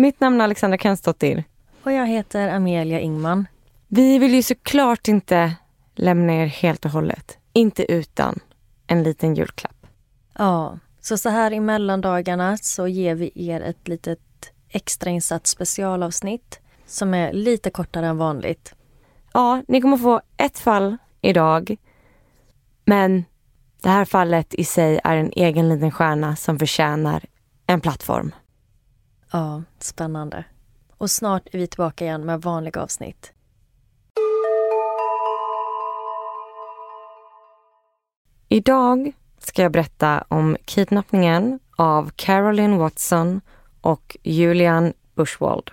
Mitt namn är Alexandra Kensdottir. Och jag heter Amelia Ingman. Vi vill ju såklart inte lämna er helt och hållet. Inte utan en liten julklapp. Ja, så så här i mellandagarna så ger vi er ett litet extrainsatt specialavsnitt som är lite kortare än vanligt. Ja, ni kommer få ett fall idag. Men det här fallet i sig är en egen liten stjärna som förtjänar en plattform. Ja, spännande. Och snart är vi tillbaka igen med vanliga avsnitt. Idag ska jag berätta om kidnappningen av Carolyn Watson och Julian Bushwald.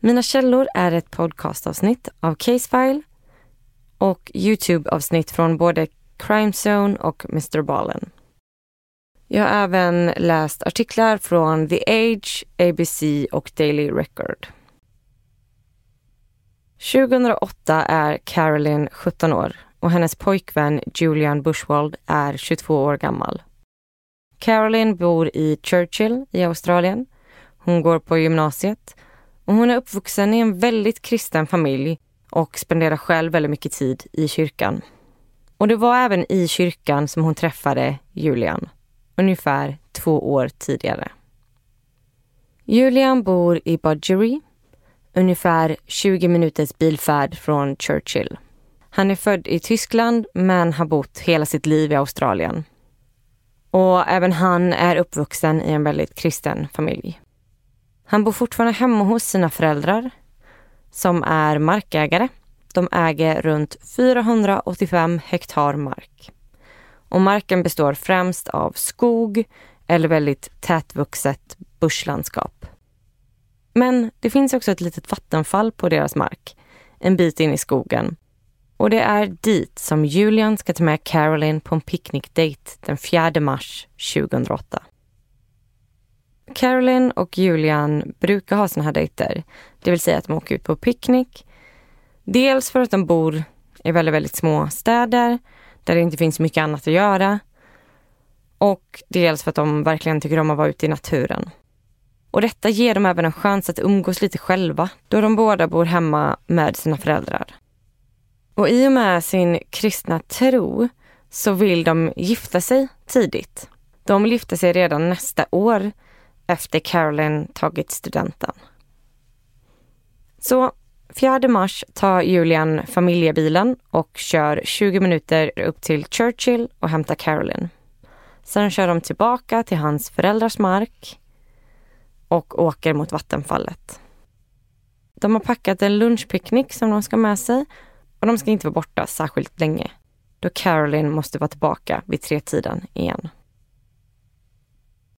Mina källor är ett podcastavsnitt av Casefile och Youtube-avsnitt från både Crime Zone och Mr. Ballen. Jag har även läst artiklar från The Age, ABC och Daily Record. 2008 är Carolyn 17 år och hennes pojkvän Julian Bushwald är 22 år gammal. Carolyn bor i Churchill i Australien. Hon går på gymnasiet och hon är uppvuxen i en väldigt kristen familj och spenderar själv väldigt mycket tid i kyrkan. Och det var även i kyrkan som hon träffade Julian, ungefär två år tidigare. Julian bor i Budgery, ungefär 20 minuters bilfärd från Churchill. Han är född i Tyskland men har bott hela sitt liv i Australien. Och även han är uppvuxen i en väldigt kristen familj. Han bor fortfarande hemma hos sina föräldrar som är markägare. De äger runt 485 hektar mark. Och marken består främst av skog eller väldigt tätvuxet bushlandskap. Men det finns också ett litet vattenfall på deras mark, en bit in i skogen. Och det är dit som Julian ska ta med Caroline på en picknickdejt den 4 mars 2008. Caroline och Julian brukar ha såna här dejter, det vill säga att de åker ut på picknick. Dels för att de bor i väldigt, väldigt små städer där det inte finns mycket annat att göra. Och dels för att de verkligen tycker om att vara ute i naturen. Och detta ger dem även en chans att umgås lite själva då de båda bor hemma med sina föräldrar. Och i och med sin kristna tro så vill de gifta sig tidigt. De vill gifta sig redan nästa år efter Caroline tagit studenten. Så 4 mars tar Julian familjebilen och kör 20 minuter upp till Churchill och hämtar Caroline. Sen kör de tillbaka till hans föräldrars mark och åker mot vattenfallet. De har packat en lunchpicknick som de ska med sig och de ska inte vara borta särskilt länge då Caroline måste vara tillbaka vid tretiden igen.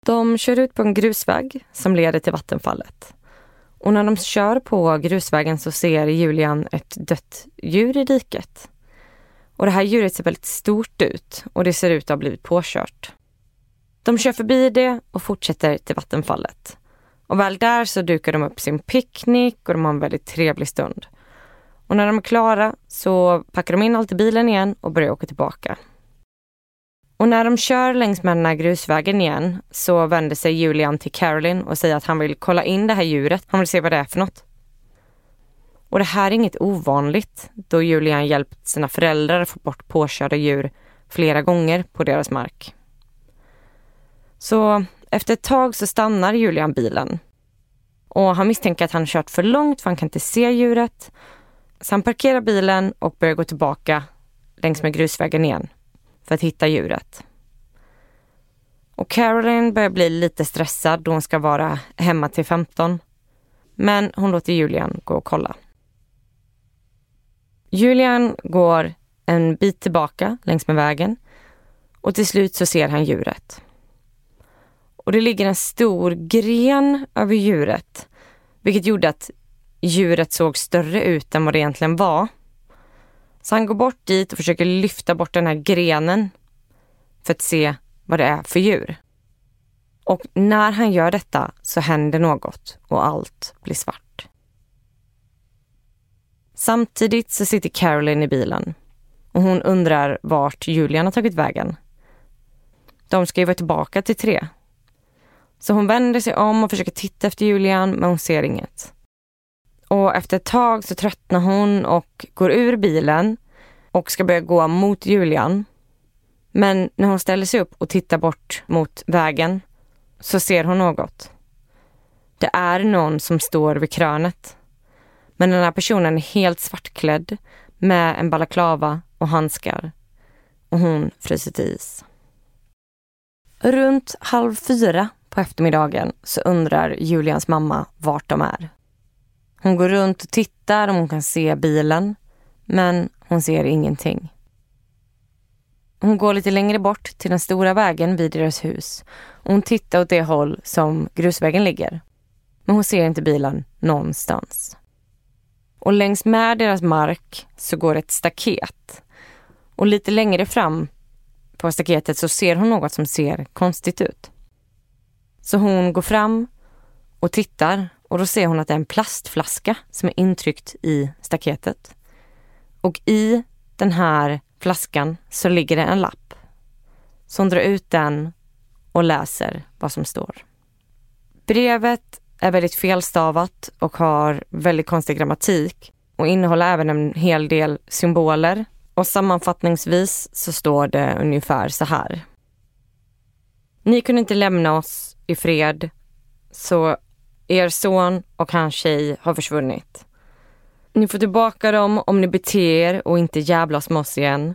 De kör ut på en grusväg som leder till vattenfallet. Och när de kör på grusvägen så ser Julian ett dött djur i diket. Och det här djuret ser väldigt stort ut och det ser ut att ha blivit påkört. De kör förbi det och fortsätter till vattenfallet. Och väl där så dukar de upp sin picknick och de har en väldigt trevlig stund. Och när de är klara så packar de in allt i bilen igen och börjar åka tillbaka. Och när de kör längs med den här grusvägen igen så vänder sig Julian till Caroline och säger att han vill kolla in det här djuret. Han vill se vad det är för något. Och det här är inget ovanligt då Julian hjälpt sina föräldrar att få bort påkörda djur flera gånger på deras mark. Så efter ett tag så stannar Julian bilen. Och han misstänker att han kört för långt för han kan inte se djuret. Så han parkerar bilen och börjar gå tillbaka längs med grusvägen igen för att hitta djuret. Och Caroline börjar bli lite stressad då hon ska vara hemma till 15. Men hon låter Julian gå och kolla. Julian går en bit tillbaka längs med vägen och till slut så ser han djuret. Och det ligger en stor gren över djuret, vilket gjorde att djuret såg större ut än vad det egentligen var. Så han går bort dit och försöker lyfta bort den här grenen för att se vad det är för djur. Och när han gör detta så händer något och allt blir svart. Samtidigt så sitter Caroline i bilen och hon undrar vart Julian har tagit vägen. De ska ju vara tillbaka till tre. Så hon vänder sig om och försöker titta efter Julian men hon ser inget. Och efter ett tag så tröttnar hon och går ur bilen och ska börja gå mot Julian. Men när hon ställer sig upp och tittar bort mot vägen så ser hon något. Det är någon som står vid krönet. Men den här personen är helt svartklädd med en balaklava och handskar. Och hon fryser till is. Runt halv fyra på eftermiddagen så undrar Julians mamma vart de är. Hon går runt och tittar om hon kan se bilen, men hon ser ingenting. Hon går lite längre bort till den stora vägen vid deras hus och hon tittar åt det håll som grusvägen ligger. Men hon ser inte bilen någonstans. Och längs med deras mark så går ett staket. Och lite längre fram på staketet så ser hon något som ser konstigt ut. Så hon går fram och tittar och då ser hon att det är en plastflaska som är intryckt i staketet. Och i den här flaskan så ligger det en lapp. Så hon drar ut den och läser vad som står. Brevet är väldigt felstavat och har väldigt konstig grammatik och innehåller även en hel del symboler. Och sammanfattningsvis så står det ungefär så här. Ni kunde inte lämna oss i fred, så er son och hans tjej har försvunnit. Ni får tillbaka dem om ni beter er och inte jävlas med oss igen.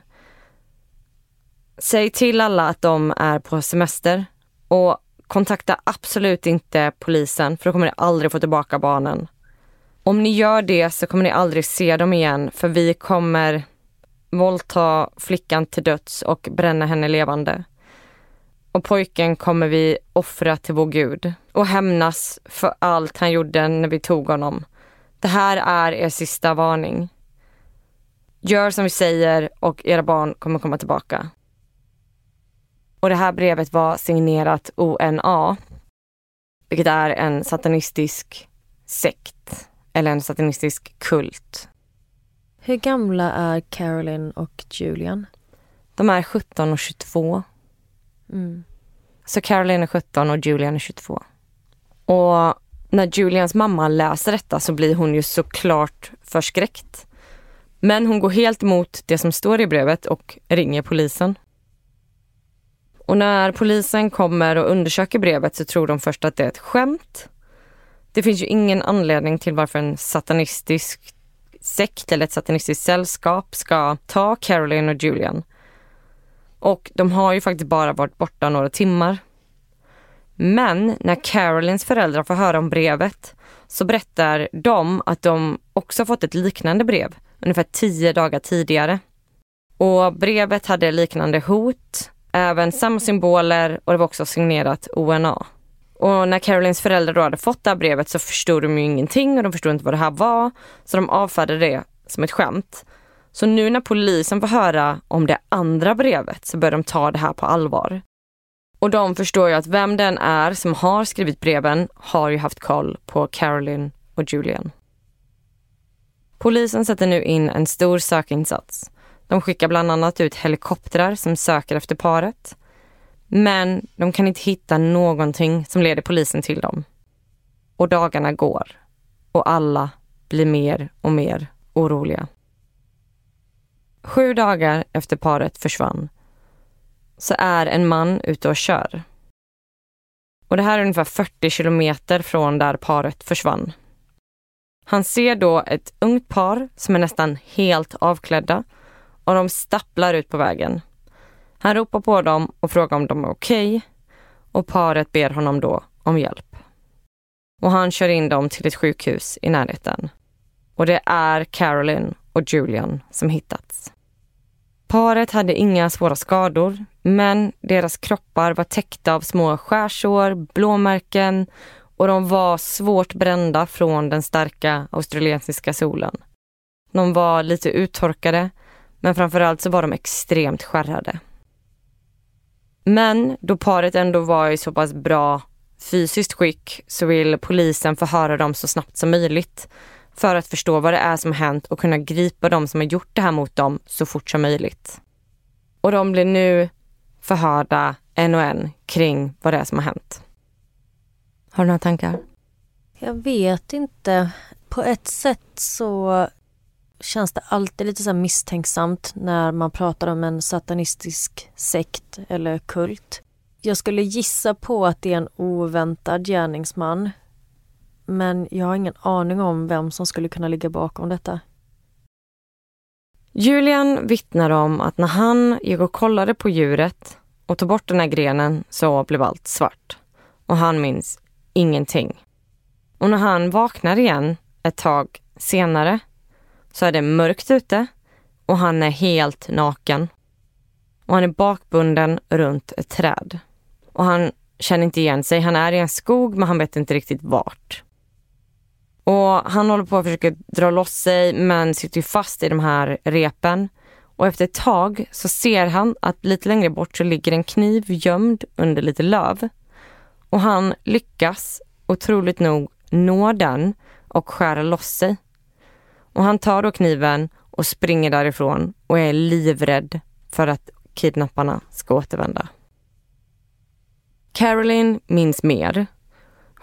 Säg till alla att de är på semester och kontakta absolut inte polisen för då kommer ni aldrig få tillbaka barnen. Om ni gör det så kommer ni aldrig se dem igen för vi kommer våldta flickan till döds och bränna henne levande. Och pojken kommer vi offra till vår Gud och hämnas för allt han gjorde när vi tog honom. Det här är er sista varning. Gör som vi säger och era barn kommer komma tillbaka. Och det här brevet var signerat ONA, vilket är en satanistisk sekt eller en satanistisk kult. Hur gamla är Caroline och Julian? De är 17 och 22. Mm. Så Caroline är 17 och Julian är 22. Och när Julians mamma läser detta så blir hon ju såklart förskräckt. Men hon går helt emot det som står i brevet och ringer polisen. Och när polisen kommer och undersöker brevet så tror de först att det är ett skämt. Det finns ju ingen anledning till varför en satanistisk sekt eller ett satanistiskt sällskap ska ta Caroline och Julian. Och de har ju faktiskt bara varit borta några timmar. Men när Carolines föräldrar får höra om brevet så berättar de att de också fått ett liknande brev ungefär tio dagar tidigare. Och brevet hade liknande hot, även samma symboler och det var också signerat ONA. Och när Carolines föräldrar då hade fått det här brevet så förstod de ju ingenting och de förstod inte vad det här var. Så de avfärdade det som ett skämt. Så nu när polisen får höra om det andra brevet så börjar de ta det här på allvar. Och de förstår ju att vem den är som har skrivit breven har ju haft koll på Caroline och Julian. Polisen sätter nu in en stor sökinsats. De skickar bland annat ut helikoptrar som söker efter paret. Men de kan inte hitta någonting som leder polisen till dem. Och dagarna går och alla blir mer och mer oroliga. Sju dagar efter paret försvann så är en man ute och kör. Och det här är ungefär 40 kilometer från där paret försvann. Han ser då ett ungt par som är nästan helt avklädda och de stapplar ut på vägen. Han ropar på dem och frågar om de är okej. Okay. och paret ber honom då om hjälp. Och han kör in dem till ett sjukhus i närheten. Och det är Carolyn och Julian som hittats. Paret hade inga svåra skador, men deras kroppar var täckta av små skärsår, blåmärken och de var svårt brända från den starka australiensiska solen. De var lite uttorkade, men framförallt så var de extremt skärrade. Men då paret ändå var i så pass bra fysiskt skick så vill polisen förhöra dem så snabbt som möjligt för att förstå vad det är som har hänt och kunna gripa de som har gjort det här mot dem så fort som möjligt. Och de blir nu förhörda en och en kring vad det är som har hänt. Har du några tankar? Jag vet inte. På ett sätt så känns det alltid lite så misstänksamt när man pratar om en satanistisk sekt eller kult. Jag skulle gissa på att det är en oväntad gärningsman. Men jag har ingen aning om vem som skulle kunna ligga bakom detta. Julian vittnar om att när han gick och kollade på djuret och tog bort den här grenen så blev allt svart. Och han minns ingenting. Och när han vaknar igen ett tag senare så är det mörkt ute och han är helt naken. Och han är bakbunden runt ett träd. Och han känner inte igen sig. Han är i en skog men han vet inte riktigt vart. Och han håller på att försöka dra loss sig men sitter fast i de här repen. Och efter ett tag så ser han att lite längre bort så ligger en kniv gömd under lite löv. Och han lyckas otroligt nog nå den och skära loss sig. Och han tar då kniven och springer därifrån och är livrädd för att kidnapparna ska återvända. Caroline minns mer.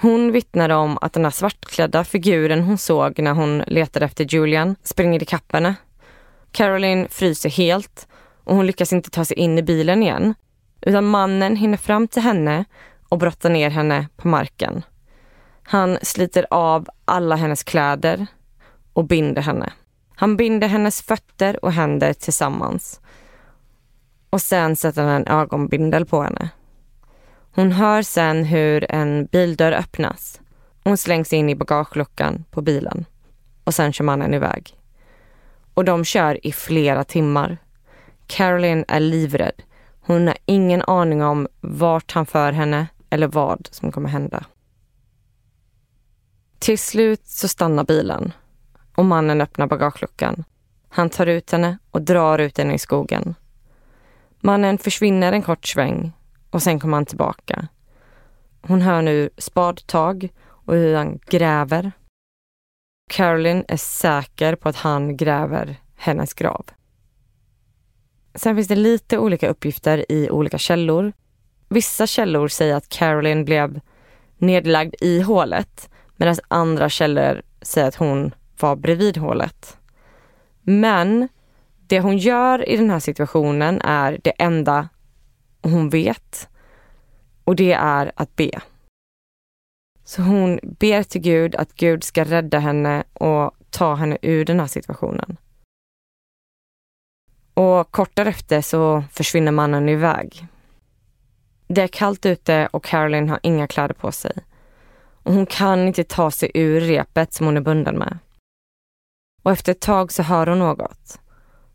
Hon vittnade om att den här svartklädda figuren hon såg när hon letade efter Julian springer ikapp henne. Caroline fryser helt och hon lyckas inte ta sig in i bilen igen. Utan mannen hinner fram till henne och brottar ner henne på marken. Han sliter av alla hennes kläder och binder henne. Han binder hennes fötter och händer tillsammans. Och sen sätter han en ögonbindel på henne. Hon hör sen hur en bildörr öppnas. Hon slängs in i bagageluckan på bilen och sen kör mannen iväg. Och de kör i flera timmar. Caroline är livrädd. Hon har ingen aning om vart han för henne eller vad som kommer hända. Till slut så stannar bilen och mannen öppnar bagageluckan. Han tar ut henne och drar ut henne i skogen. Mannen försvinner en kort sväng och sen kommer han tillbaka. Hon hör nu spadtag och hur han gräver. Caroline är säker på att han gräver hennes grav. Sen finns det lite olika uppgifter i olika källor. Vissa källor säger att Caroline blev nedlagd i hålet medan andra källor säger att hon var bredvid hålet. Men det hon gör i den här situationen är det enda hon vet och det är att be. Så hon ber till Gud att Gud ska rädda henne och ta henne ur den här situationen. Och kort därefter så försvinner mannen iväg. Det är kallt ute och Caroline har inga kläder på sig. Och hon kan inte ta sig ur repet som hon är bunden med. Och efter ett tag så hör hon något.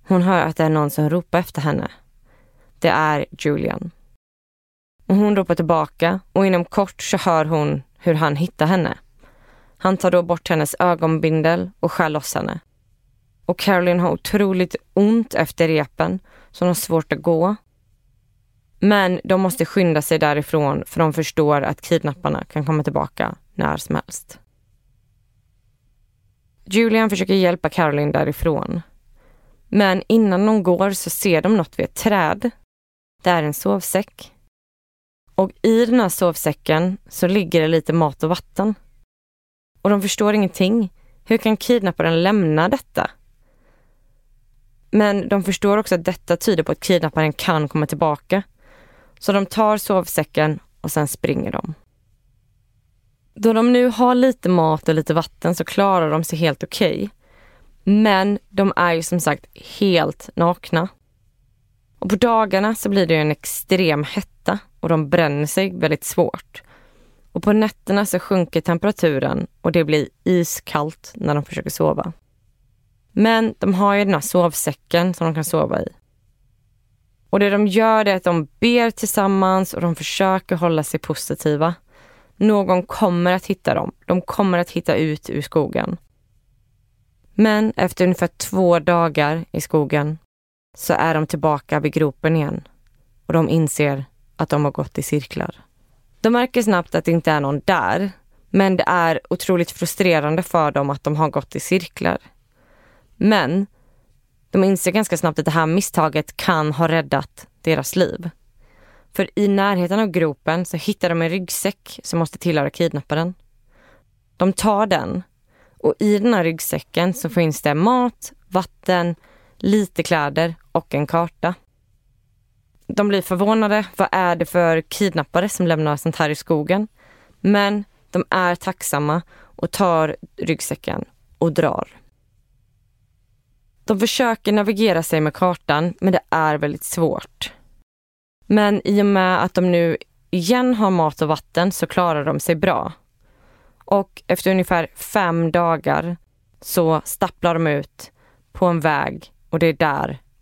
Hon hör att det är någon som ropar efter henne. Det är Julian. Och hon ropar tillbaka och inom kort så hör hon hur han hittar henne. Han tar då bort hennes ögonbindel och skär loss henne. Och Caroline har otroligt ont efter repen, så hon har svårt att gå. Men de måste skynda sig därifrån för de förstår att kidnapparna kan komma tillbaka när som helst. Julian försöker hjälpa Caroline därifrån. Men innan de går så ser de något vid ett träd. Det är en sovsäck. Och i den här sovsäcken så ligger det lite mat och vatten. Och de förstår ingenting. Hur kan kidnapparen lämna detta? Men de förstår också att detta tyder på att kidnapparen kan komma tillbaka. Så de tar sovsäcken och sen springer de. Då de nu har lite mat och lite vatten så klarar de sig helt okej. Okay. Men de är ju som sagt helt nakna. Och på dagarna så blir det en extrem hetta och de bränner sig väldigt svårt. Och på nätterna så sjunker temperaturen och det blir iskallt när de försöker sova. Men de har ju den här sovsäcken som de kan sova i. Och det de gör är att de ber tillsammans och de försöker hålla sig positiva. Någon kommer att hitta dem. De kommer att hitta ut ur skogen. Men efter ungefär två dagar i skogen så är de tillbaka vid gropen igen och de inser att de har gått i cirklar. De märker snabbt att det inte är någon där, men det är otroligt frustrerande för dem att de har gått i cirklar. Men de inser ganska snabbt att det här misstaget kan ha räddat deras liv. För i närheten av gropen så hittar de en ryggsäck som måste tillhöra kidnapparen. De tar den och i den här ryggsäcken så finns det mat, vatten, lite kläder och en karta. De blir förvånade. Vad är det för kidnappare som lämnar sånt här i skogen? Men de är tacksamma och tar ryggsäcken och drar. De försöker navigera sig med kartan, men det är väldigt svårt. Men i och med att de nu igen har mat och vatten så klarar de sig bra. Och efter ungefär fem dagar så stapplar de ut på en väg och det är där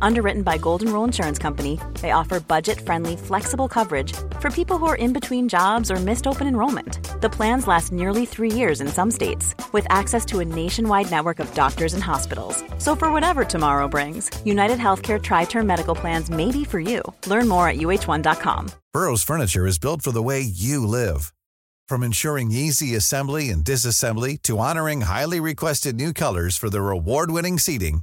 Underwritten by Golden Rule Insurance Company, they offer budget friendly, flexible coverage for people who are in between jobs or missed open enrollment. The plans last nearly three years in some states, with access to a nationwide network of doctors and hospitals. So, for whatever tomorrow brings, United Healthcare Tri Term Medical Plans may be for you. Learn more at uh1.com. Burrow's furniture is built for the way you live. From ensuring easy assembly and disassembly to honoring highly requested new colors for their award winning seating,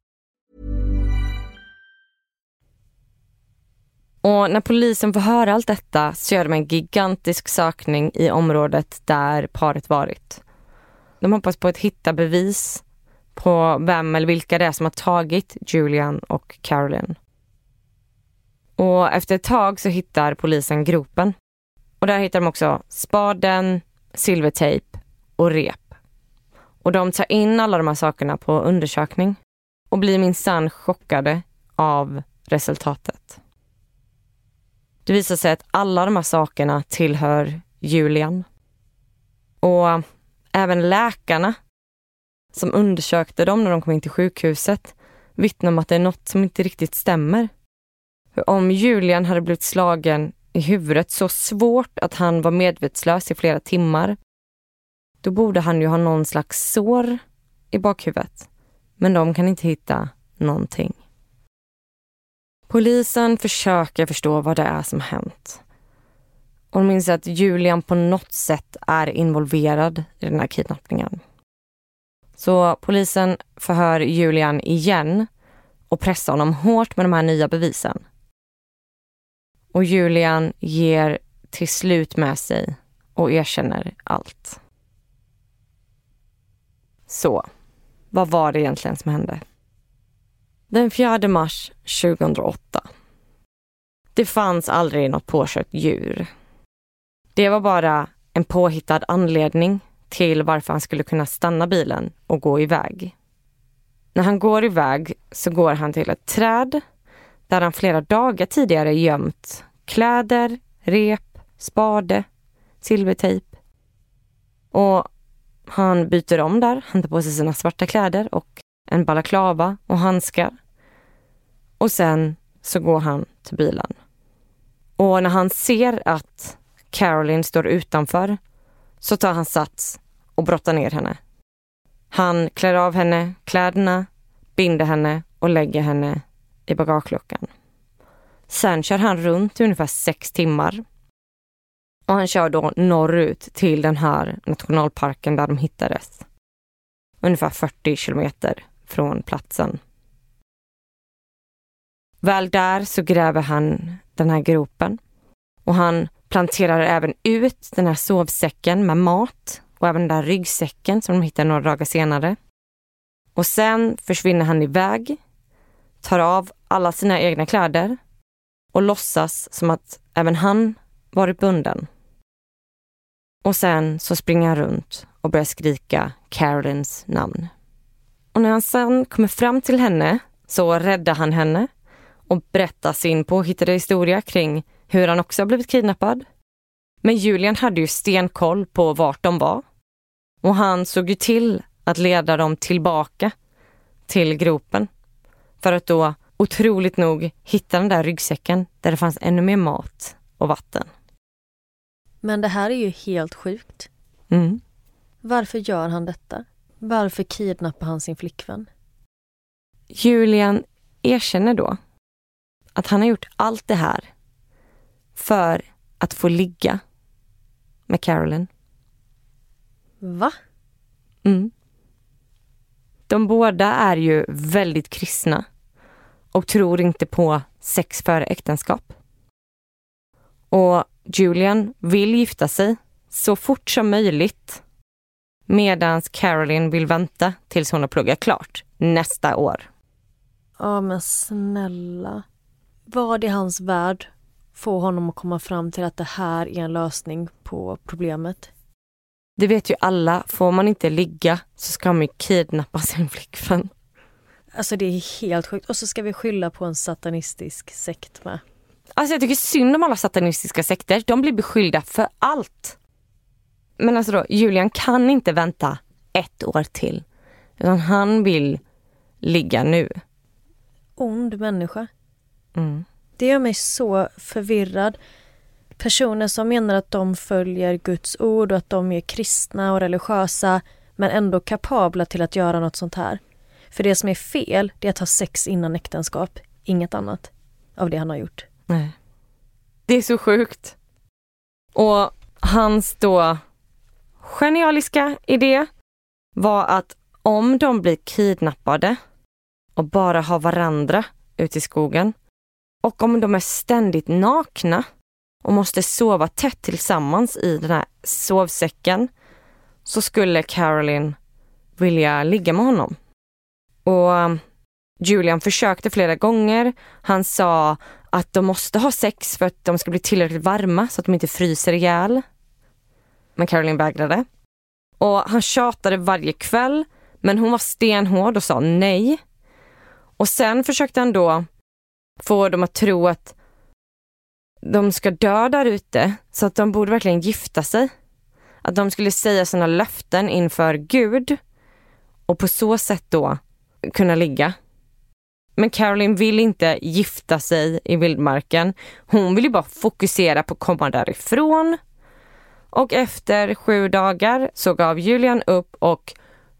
Och när polisen får höra allt detta så gör de en gigantisk sökning i området där paret varit. De hoppas på att hitta bevis på vem eller vilka det är som har tagit Julian och Carolyn. Och efter ett tag så hittar polisen gropen. Och där hittar de också spaden, silvertejp och rep. Och de tar in alla de här sakerna på undersökning och blir minsann chockade av resultatet. Det visar sig att alla de här sakerna tillhör Julian. Och även läkarna som undersökte dem när de kom in till sjukhuset vittnar om att det är något som inte riktigt stämmer. För om Julian hade blivit slagen i huvudet så svårt att han var medvetslös i flera timmar, då borde han ju ha någon slags sår i bakhuvudet. Men de kan inte hitta någonting. Polisen försöker förstå vad det är som hänt. Och de inser att Julian på något sätt är involverad i den här kidnappningen. Så polisen förhör Julian igen och pressar honom hårt med de här nya bevisen. Och Julian ger till slut med sig och erkänner allt. Så, vad var det egentligen som hände? Den 4 mars 2008. Det fanns aldrig något påkört djur. Det var bara en påhittad anledning till varför han skulle kunna stanna bilen och gå iväg. När han går iväg så går han till ett träd där han flera dagar tidigare gömt kläder, rep, spade, silvertejp. Och han byter om där, han tar på sig sina svarta kläder och en balaklava och handskar. Och sen så går han till bilen. Och när han ser att Caroline står utanför så tar han sats och brottar ner henne. Han klär av henne kläderna, binder henne och lägger henne i bagageluckan. Sen kör han runt i ungefär sex timmar. Och han kör då norrut till den här nationalparken där de hittades. Ungefär 40 kilometer från platsen. Väl där så gräver han den här gropen och han planterar även ut den här sovsäcken med mat och även den där ryggsäcken som de hittar några dagar senare. Och sen försvinner han iväg, tar av alla sina egna kläder och låtsas som att även han varit bunden. Och sen så springer han runt och börjar skrika Carolins namn. Och när han sen kommer fram till henne så räddar han henne och berättar sin påhittade historia kring hur han också har blivit kidnappad. Men Julian hade ju stenkoll på vart de var. Och han såg ju till att leda dem tillbaka till gropen. För att då otroligt nog hitta den där ryggsäcken där det fanns ännu mer mat och vatten. Men det här är ju helt sjukt. Mm. Varför gör han detta? Varför kidnappar han sin flickvän? Julian erkänner då att han har gjort allt det här för att få ligga med Carolyn. Va? Mm. De båda är ju väldigt kristna och tror inte på sex före äktenskap. Och Julian vill gifta sig så fort som möjligt medan Caroline vill vänta tills hon har pluggat klart nästa år. Ja men snälla. Vad i hans värld får honom att komma fram till att det här är en lösning på problemet? Det vet ju alla, får man inte ligga så ska man ju kidnappa sin flickvän. Alltså det är helt sjukt. Och så ska vi skylla på en satanistisk sekt med. Alltså jag tycker synd om alla satanistiska sekter. De blir beskyllda för allt. Men alltså då, Julian kan inte vänta ett år till. Utan han vill ligga nu. Ond människa. Mm. Det gör mig så förvirrad. Personer som menar att de följer Guds ord och att de är kristna och religiösa men ändå kapabla till att göra något sånt här. För det som är fel, det är att ha sex innan äktenskap. Inget annat av det han har gjort. Nej. Det är så sjukt. Och hans då genialiska idé var att om de blir kidnappade och bara har varandra ute i skogen och om de är ständigt nakna och måste sova tätt tillsammans i den här sovsäcken så skulle Caroline vilja ligga med honom. Och um, Julian försökte flera gånger. Han sa att de måste ha sex för att de ska bli tillräckligt varma så att de inte fryser ihjäl. Men Caroline vägrade. Och han tjatade varje kväll men hon var stenhård och sa nej. Och sen försökte han då få dem att tro att de ska dö där ute så att de borde verkligen gifta sig. Att de skulle säga sina löften inför Gud och på så sätt då kunna ligga. Men Caroline vill inte gifta sig i vildmarken. Hon vill ju bara fokusera på att komma därifrån. Och efter sju dagar så gav Julian upp och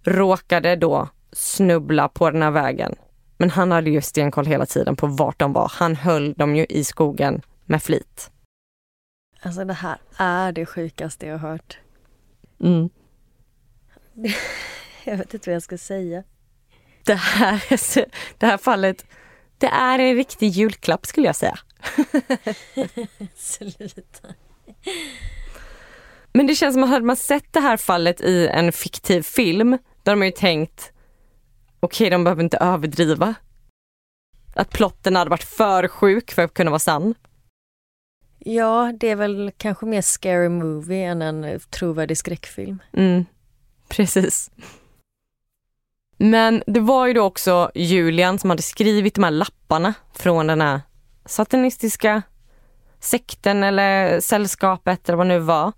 råkade då snubbla på den här vägen. Men han hade ju stenkoll hela tiden på vart de var. Han höll dem ju i skogen med flit. Alltså det här är det sjukaste jag har hört. Mm. Jag vet inte vad jag ska säga. Det, här, det här fallet, det är en riktig julklapp skulle jag säga. Sluta. Men det känns som att hade man sett det här fallet i en fiktiv film, då har man ju tänkt, okej okay, de behöver inte överdriva. Att plotten hade varit för sjuk för att kunna vara sann. Ja, det är väl kanske mer scary movie än en trovärdig skräckfilm. Mm, precis. Men det var ju då också Julian som hade skrivit de här lapparna från den här satanistiska sekten eller sällskapet eller vad det nu var.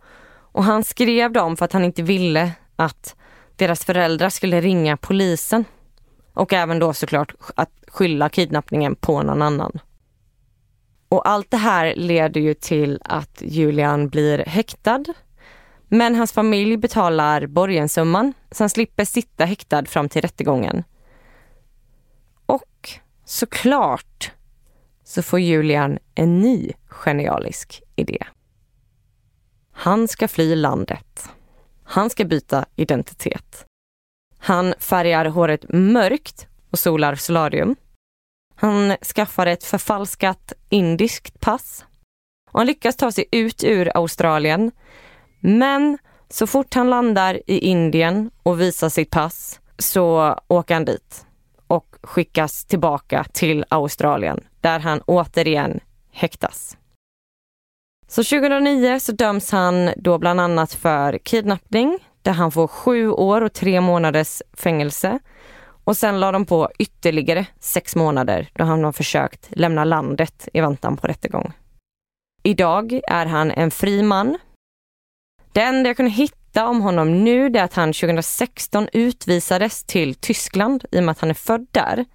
Och han skrev dem för att han inte ville att deras föräldrar skulle ringa polisen. Och även då såklart att skylla kidnappningen på någon annan. Och allt det här leder ju till att Julian blir häktad. Men hans familj betalar borgensumman så han slipper sitta häktad fram till rättegången. Och såklart så får Julian en ny genialisk idé. Han ska fly landet. Han ska byta identitet. Han färgar håret mörkt och solar solarium. Han skaffar ett förfalskat indiskt pass. Och han lyckas ta sig ut ur Australien. Men så fort han landar i Indien och visar sitt pass så åker han dit och skickas tillbaka till Australien där han återigen häktas. Så 2009 så döms han då bland annat för kidnappning där han får sju år och tre månaders fängelse. Och sen la de på ytterligare sex månader då han har försökt lämna landet i väntan på rättegång. Idag är han en fri man. Det enda jag kunde hitta om honom nu är att han 2016 utvisades till Tyskland i och med att han är född där.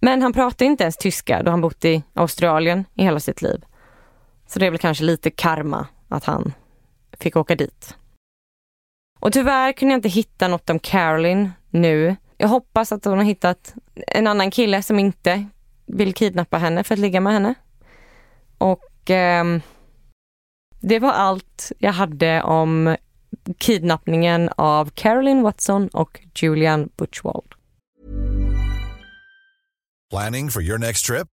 Men han pratar inte ens tyska då han bott i Australien i hela sitt liv. Så det är väl kanske lite karma att han fick åka dit. Och tyvärr kunde jag inte hitta något om Caroline nu. Jag hoppas att hon har hittat en annan kille som inte vill kidnappa henne för att ligga med henne. Och eh, det var allt jag hade om kidnappningen av Caroline Watson och Julian Butchwald. Planning for your next trip?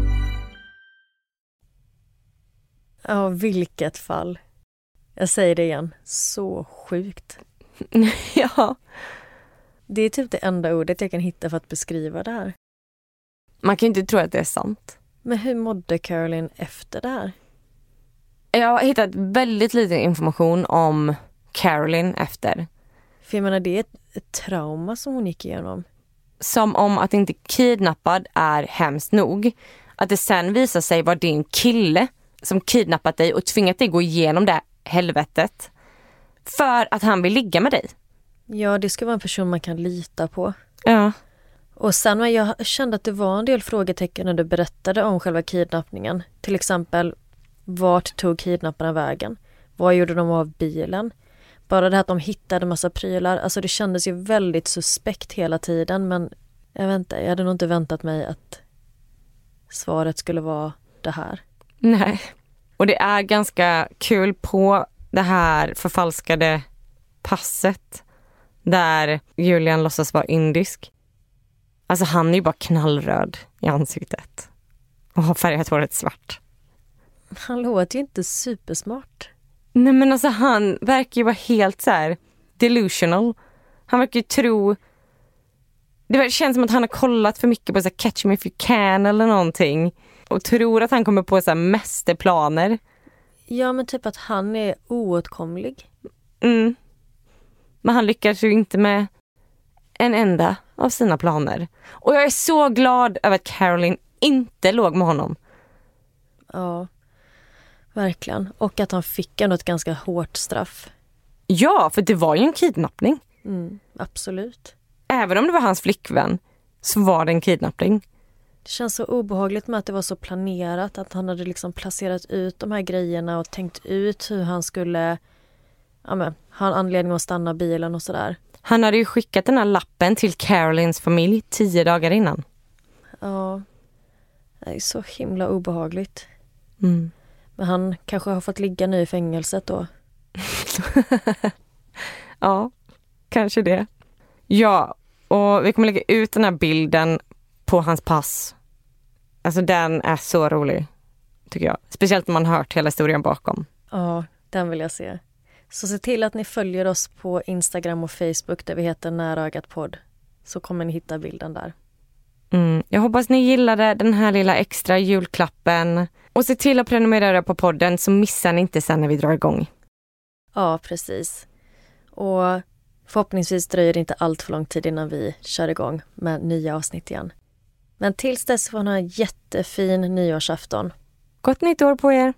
Ja, vilket fall. Jag säger det igen, så sjukt. ja. Det är typ det enda ordet jag kan hitta för att beskriva det här. Man kan inte tro att det är sant. Men hur mådde Caroline efter det här? Jag har hittat väldigt lite information om Caroline efter. För jag menar, det är ett, ett trauma som hon gick igenom. Som om att inte kidnappad är hemskt nog. Att det sen visar sig vara din kille som kidnappat dig och tvingat dig gå igenom det helvetet. För att han vill ligga med dig. Ja, det ska vara en person man kan lita på. Ja. Och sen jag kände att det var en del frågetecken när du berättade om själva kidnappningen. Till exempel, vart tog kidnapparna vägen? Vad gjorde de av bilen? Bara det här att de hittade massa prylar, alltså det kändes ju väldigt suspekt hela tiden men jag vet inte, jag hade nog inte väntat mig att svaret skulle vara det här. Nej. Och det är ganska kul på det här förfalskade passet där Julian låtsas vara indisk. Alltså han är ju bara knallröd i ansiktet och har färgat håret svart. Han låter ju inte supersmart. Nej men alltså han verkar ju vara helt så här delusional. Han verkar ju tro... Det känns som att han har kollat för mycket på så Catch Me If You Can eller någonting och tror att han kommer på så här mästerplaner. Ja men typ att han är oåtkomlig. Mm. Men han lyckas ju inte med en enda av sina planer. Och jag är så glad över att Caroline inte låg med honom. Ja, verkligen. Och att han fick ändå ett ganska hårt straff. Ja, för det var ju en kidnappning. Mm, absolut. Även om det var hans flickvän så var det en kidnappning. Det känns så obehagligt med att det var så planerat, att han hade liksom placerat ut de här grejerna och tänkt ut hur han skulle ja, men, ha en anledning att stanna bilen och sådär. Han hade ju skickat den här lappen till Carolines familj tio dagar innan. Ja, det är så himla obehagligt. Mm. Men han kanske har fått ligga nu i fängelset då. ja, kanske det. Ja, och vi kommer lägga ut den här bilden på hans pass. Alltså den är så rolig, tycker jag. Speciellt när man hört hela historien bakom. Ja, den vill jag se. Så se till att ni följer oss på Instagram och Facebook där vi heter Nära ögat podd. Så kommer ni hitta bilden där. Mm, jag hoppas ni gillade den här lilla extra julklappen. Och se till att prenumerera på podden så missar ni inte sen när vi drar igång. Ja, precis. Och förhoppningsvis dröjer det inte allt för lång tid innan vi kör igång med nya avsnitt igen. Men tills dess får ni ha en jättefin nyårsafton. Gott nytt år på er!